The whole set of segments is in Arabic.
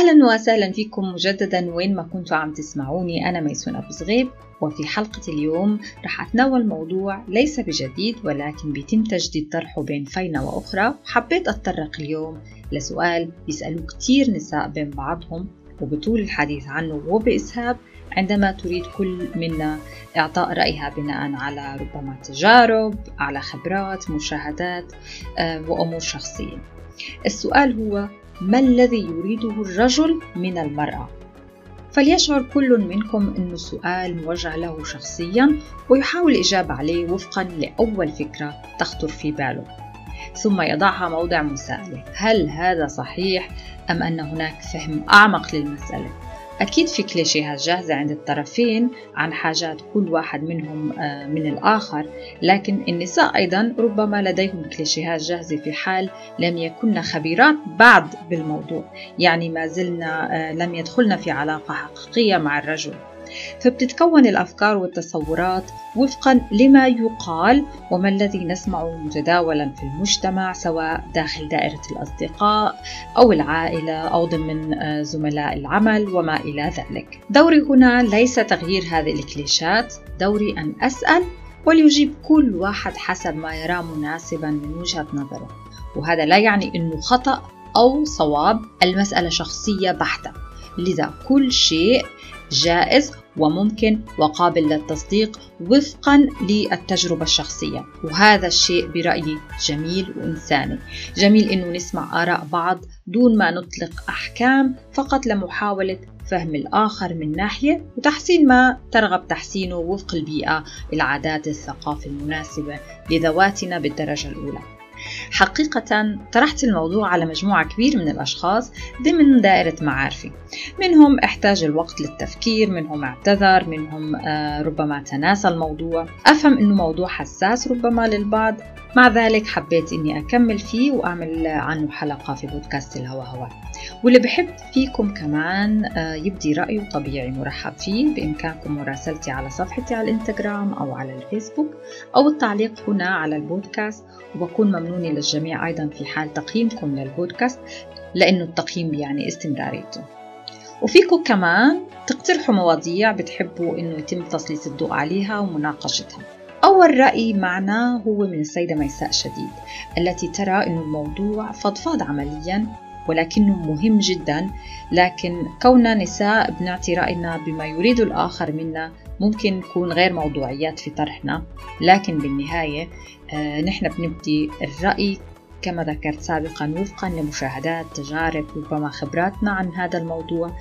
أهلا وسهلا فيكم مجددا. وين ما كنتوا عم تسمعوني أنا ميسون أبو صغيب وفي حلقة اليوم رح أتناول موضوع ليس بجديد ولكن بيتم تجديد طرحه بين فينة وأخرى. حبيت أتطرق اليوم لسؤال بيسألوه كتير نساء بين بعضهم وبطول الحديث عنه وبإسهاب عندما تريد كل منا إعطاء رأيها بناء على ربما تجارب على خبرات مشاهدات آه، وأمور شخصية. السؤال هو ما الذي يريده الرجل من المرأة؟ فليشعر كل منكم أنه السؤال موجه له شخصيا ويحاول الإجابة عليه وفقا لأول فكرة تخطر في باله. ثم يضعها موضع مساءلة هل هذا صحيح أم أن هناك فهم أعمق للمسألة؟ أكيد في كليشيهات جاهزة عند الطرفين عن حاجات كل واحد منهم آه، من الآخر. لكن النساء أيضا ربما لديهم كليشيهات جاهزة في حال لم يكن خبيرات بعد بالموضوع. يعني ما زلنا آه، لم يدخلن في علاقة حقيقية مع الرجل. فبتتكون الأفكار والتصورات وفقا لما يقال وما الذي نسمعه متداولا في المجتمع سواء داخل دائرة الأصدقاء أو العائلة أو ضمن آه، زملاء العمل وما إلى ذلك. دوري هنا ليس تغيير هذه الكليشات دوري أن أسأل وليجيب كل واحد حسب ما يراه مناسبا من وجهة نظره. وهذا لا يعني أنه خطأ أو صواب. المسألة شخصية بحتة. لذا كل شيء جائز وممكن وقابل للتصديق وفقا للتجربة الشخصية. وهذا الشيء برأيي جميل وإنساني. جميل إنه نسمع آراء بعض دون ما نطلق أحكام فقط لمحاولة فهم الآخر من ناحية وتحسين ما ترغب تحسينه وفق البيئة العادات الثقافة المناسبة لذواتنا بالدرجة الأولى. حقيقة طرحت الموضوع على مجموعة كبيرة من الأشخاص ضمن دائرة معارفي. منهم احتاج الوقت للتفكير منهم اعتذر منهم آه، ربما تناسى الموضوع. أفهم أنه موضوع حساس ربما للبعض. مع ذلك حبيت إني أكمل فيه وأعمل عنه حلقة في بودكاست الهوا هوا واللي بحب فيكم كمان آه، يبدي رأيه طبيعي مرحب فيه بإمكانكم مراسلتي على صفحتي على الإنستغرام أو على الفيسبوك أو التعليق هنا على البودكاست. وبكون ممنونة للجميع أيضا في حال تقييمكم للبودكاست لأنه التقييم يعني استمراريته. وفيكم كمان تقترحوا مواضيع بتحبوا إنه يتم تسليط الضوء عليها ومناقشتها. أول رأي معنا هو من السيدة ميساء شديد التي ترى أن الموضوع فضفاض عمليا ولكنه مهم جدا لكن كوننا نساء بنعطي رأينا بما يريد الآخر منا ممكن نكون غير موضوعيات في طرحنا لكن بالنهاية آه نحن بنبدي الرأي كما ذكرت سابقا وفقا لمشاهدات تجارب ربما خبراتنا عن هذا الموضوع.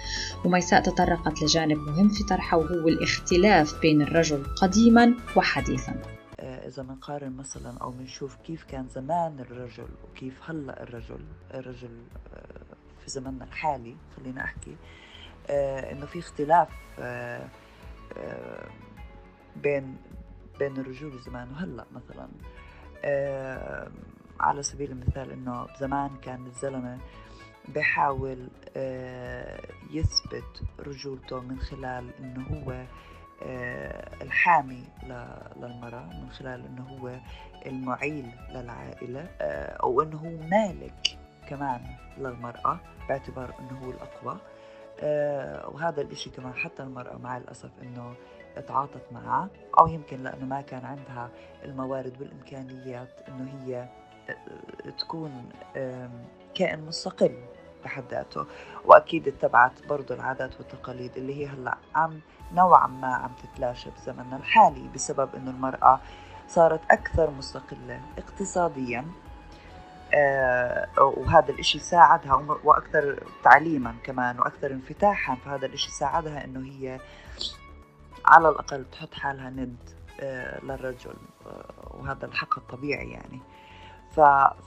وميساء تطرقت لجانب مهم في طرحه وهو الاختلاف بين الرجل قديما وحديثا. آه، إذا بنقارن مثلا أو بنشوف كيف كان زمان الرجل وكيف هلأ الرجل الرجل آه، في زمننا الحالي خلينا أحكي آه، إنه في اختلاف بين بين الرجول زمان وهلأ مثلا. على سبيل المثال إنه زمان كان الزلمة بحاول آه، يثبت رجولته من خلال إنه هو آه، الحامي للمرأة من خلال إنه هو المعيل للعائلة آه، أو إنه هو مالك كمان للمرأة باعتبار إنه هو الأقوى. وهذا الإشي كمان حتى المرأة مع الأسف إنه تعاطت معه أو يمكن لأنه ما كان عندها الموارد والإمكانيات إنه هي تكون كائن مستقل بحد ذاته. وأكيد اتبعت برضه العادات والتقاليد اللي هي هلأ عم نوعا ما عم تتلاشى بزمننا الحالي بسبب إنه المرأة صارت أكثر مستقلة اقتصاديا. آه وهذا الإشي ساعدها وأكثر تعليما كمان وأكثر انفتاحا. فهذا الإشي ساعدها إنه هي على الأقل تحط حالها ند آه للرجل آه وهذا الحق الطبيعي يعني.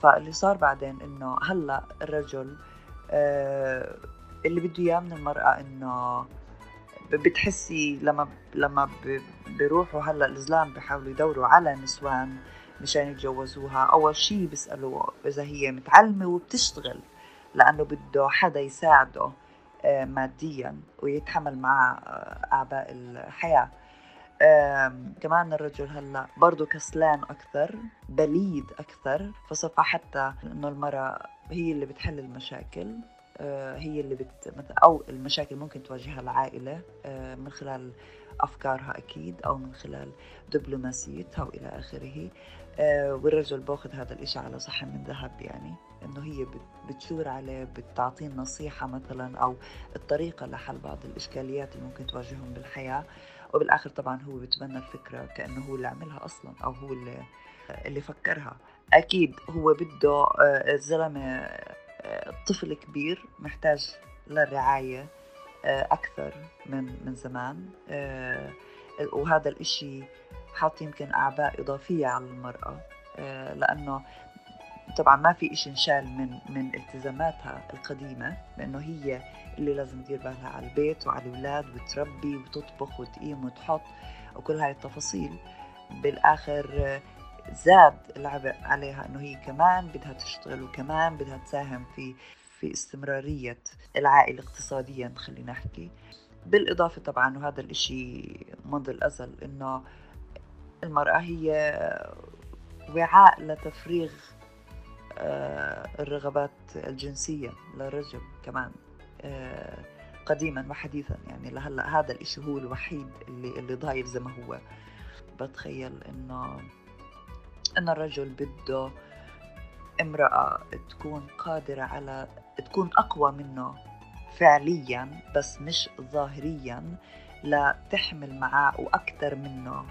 فاللي صار بعدين إنه هلأ الرجل آه اللي بده إياه من المرأة إنه بتحسي لما لما بيروحوا هلأ الزلام بيحاولوا يدوروا على نسوان مشان يتجوزوها. أول شيء بيسألوا إذا هي متعلمة وبتشتغل لأنه بده حدا يساعده آه، ماديا ويتحمل معه آه، أعباء الحياة. كمان الرجل هلا برضه كسلان أكثر بليد أكثر فصفى حتى إنه المرأة هي اللي بتحل المشاكل آه، هي اللي بت أو المشاكل ممكن تواجهها العائلة آه، من خلال أفكارها أكيد أو من خلال دبلوماسيتها وإلى آخره. آه، والرجل باخذ هذا الإشي على صحن من ذهب يعني إنه هي بتشور عليه بتعطيه نصيحة مثلا أو الطريقة لحل بعض الإشكاليات اللي ممكن تواجههم بالحياة. وبالآخر طبعا هو بتبنى الفكرة كأنه هو اللي عملها أصلا أو هو اللي اللي فكرها. أكيد هو بده الزلمة طفل كبير محتاج للرعاية أكثر من من زمان وهذا الإشي حاط يمكن أعباء إضافية على المرأة لأنه طبعا ما في إشي انشال من من التزاماتها القديمة لأنه هي اللي لازم تدير بالها على البيت وعلى الأولاد وتربي وتطبخ وتقيم وتحط وكل هاي التفاصيل. بالآخر زاد العبء عليها إنه هي كمان بدها تشتغل وكمان بدها تساهم في في استمرارية العائلة اقتصاديا خلينا نحكي. بالإضافة طبعا وهذا الإشي منذ الأزل إنه المرأة هي وعاء لتفريغ آه، الرغبات الجنسية للرجل كمان آه، قديما وحديثا. يعني لهلأ هذا الإشي هو الوحيد اللي اللي ضايل زي ما هو. بتخيل إنه أن الرجل بده امرأة تكون قادرة على تكون أقوى منه فعليا بس مش ظاهريا لتحمل معاه وأكثر منه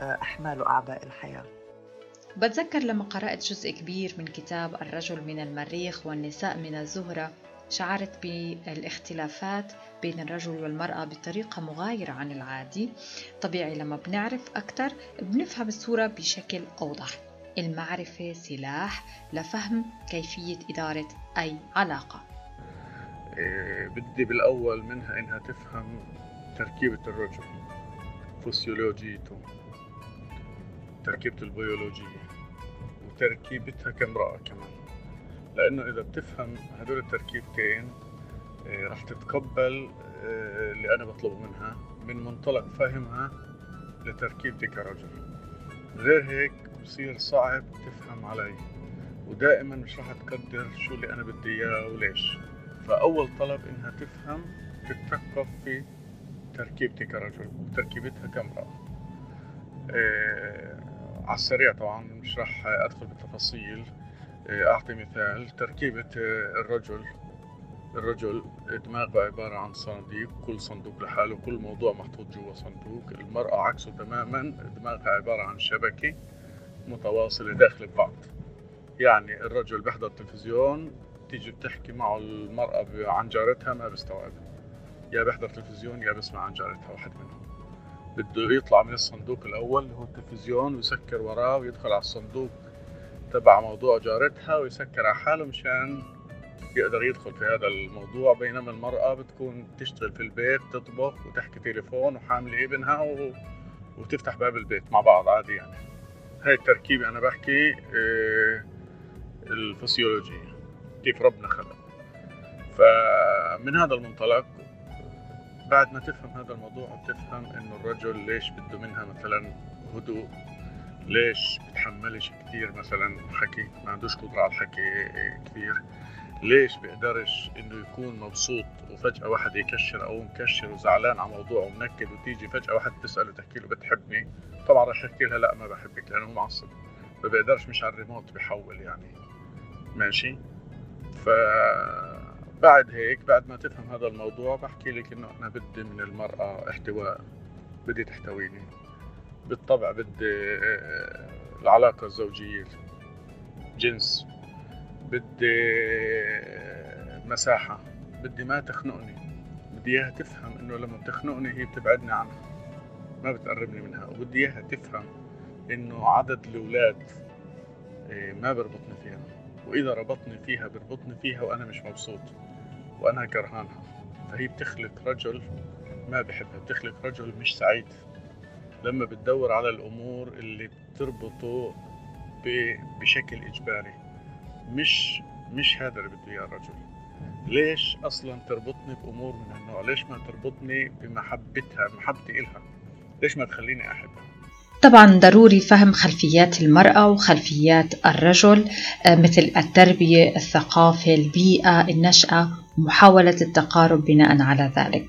أحمال وأعباء الحياة. بتذكر لما قرأت جزء كبير من كتاب الرجل من المريخ والنساء من الزهرة شعرت بالاختلافات بين الرجل والمرأة بطريقة مغايرة عن العادي. طبيعي لما بنعرف أكثر بنفهم الصورة بشكل أوضح. المعرفة سلاح لفهم كيفية إدارة أي علاقة. إيه بدي بالأول منها إنها تفهم تركيبة الرجل فسيولوجيته. تركيبته البيولوجية وتركيبتها كامرأة كمان. لأنه إذا بتفهم هدول التركيبتين إيه رح تتقبل إيه اللي أنا بطلبه منها من منطلق فهمها لتركيبتي كرجل. غير هيك بصير صعب تفهم علي ودائما مش راح تقدر شو اللي أنا بدي إياه وليش. فأول طلب إنها تفهم تتثقف في تركيبتي كرجل وتركيبتها كامرأة. على السريع طبعا مش راح أدخل بالتفاصيل. إيه أعطي مثال تركيبة الرجل. الرجل دماغه عبارة عن صناديق كل صندوق لحاله كل موضوع محطوط جوا صندوق. المرأة عكسه تماما دماغها عبارة عن شبكة متواصلة داخل ببعض يعني الرجل بيحضر تلفزيون تيجي بتحكي معه المرأة عن جارتها ما بيستوعب يا بيحضر تلفزيون يا بسمع عن جارتها واحد منهم. بده يطلع من الصندوق الأول اللي هو التلفزيون ويسكر وراه ويدخل على الصندوق تبع موضوع جارتها ويسكر على حاله مشان يقدر يدخل في هذا الموضوع. بينما المرأة بتكون تشتغل في البيت تطبخ وتحكي تليفون وحاملة ابنها و... وتفتح باب البيت مع بعض عادي يعني. هاي التركيبة أنا بحكي آه، الفسيولوجية كيف ربنا خلق. فمن هذا المنطلق بعد ما تفهم هذا الموضوع بتفهم إنه الرجل ليش بده منها مثلا هدوء ليش بتحملش كثير مثلا حكي ما عندوش قدرة على الحكي كثير ليش بيقدرش إنه يكون مبسوط وفجأة واحد يكشر أو مكشر وزعلان على موضوع ومنكد وتيجي فجأة واحد تسأله تحكي له بتحبني؟ طبعا رح يحكي لها لا ما بحبك لأنه معصب ما بيقدرش مش على الريموت بحول يعني. ماشي؟ ف بعد هيك بعد ما تفهم هذا الموضوع بحكي لك إنه أنا بدي من المرأة احتواء بدي تحتويني. بالطبع بدي العلاقة الزوجية جنس. بدي مساحة. بدي ما تخنقني. بدي إياها تفهم إنه لما بتخنقني هي بتبعدني عنها. ما بتقربني منها. وبدي إياها تفهم إنه عدد الأولاد إيه، ما بربطني فيها. وإذا ربطني فيها بربطني فيها وأنا مش مبسوط. وأنا كرهانها فهي بتخلق رجل ما بحبها بتخلق رجل مش سعيد. لما بتدور على الأمور اللي بتربطه بشكل إجباري. مش مش هذا اللي بده إياه الرجل. ليش أصلا تربطني بأمور من هالنوع ليش ما تربطني بمحبتها محبتي إلها؟ ليش ما تخليني أحبها؟ طبعا ضروري فهم خلفيات المرأة وخلفيات الرجل آه، مثل التربية الثقافة البيئة النشأة. ومحاولة التقارب بناء على ذلك.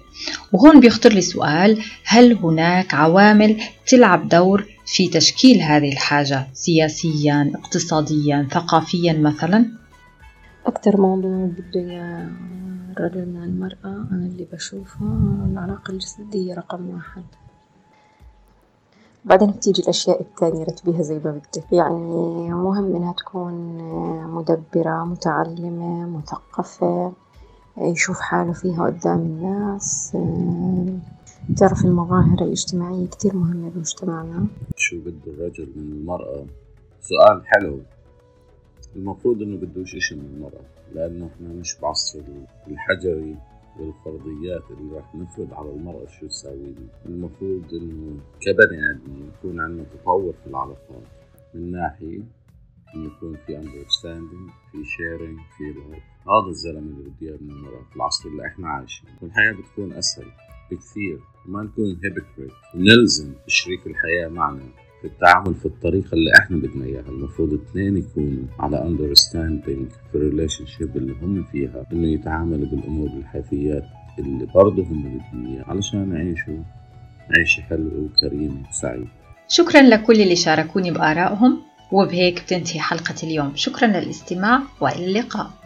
وهون بيخطر لي سؤال هل هناك عوامل تلعب دور في تشكيل هذه الحاجة سياسيا اقتصاديا ثقافيا مثلا؟ أكثر موضوع بده الرجل من المرأة أنا اللي بشوفه العلاقة الجسدية رقم واحد. بعدين بتيجي الأشياء التانية رتبيها زي ما بدك. يعني مهم إنها تكون مدبرة متعلمة مثقفة. يشوف حاله فيها قدام الناس. تعرف المظاهر الاجتماعية كتير مهمة بمجتمعنا. شو بده الرجل من المرأة؟ سؤال حلو. المفروض إنه بدوش اشي من المرأة لأنه إحنا مش بعصر الحجري والفرضيات اللي راح نفرض على المرأة شو تساوي. المفروض إنه كبني آدم يكون عندنا تطور في العلاقات. من ناحية إنه يكون في understanding في sharing في هذا الزلمة اللي بدي اياه من المرأة في العصر اللي إحنا عايشين. والحياة بتكون أسهل بكثير. وما نكون hypocrite ونلزم شريك الحياة معنا في التعامل في الطريقة اللي إحنا بدنا إياها. المفروض اثنين يكونوا على understanding في ال relationship اللي هم فيها. إنه يتعاملوا بالأمور الحيثيات اللي برضه هم بدهم إياها علشان يعيشوا عيشة حلوة وكريمة وسعيدة. شكرا لكل اللي شاركوني بآرائهم. وبهيك بتنتهي حلقة اليوم. شكرا للاستماع. وإلى اللقاء.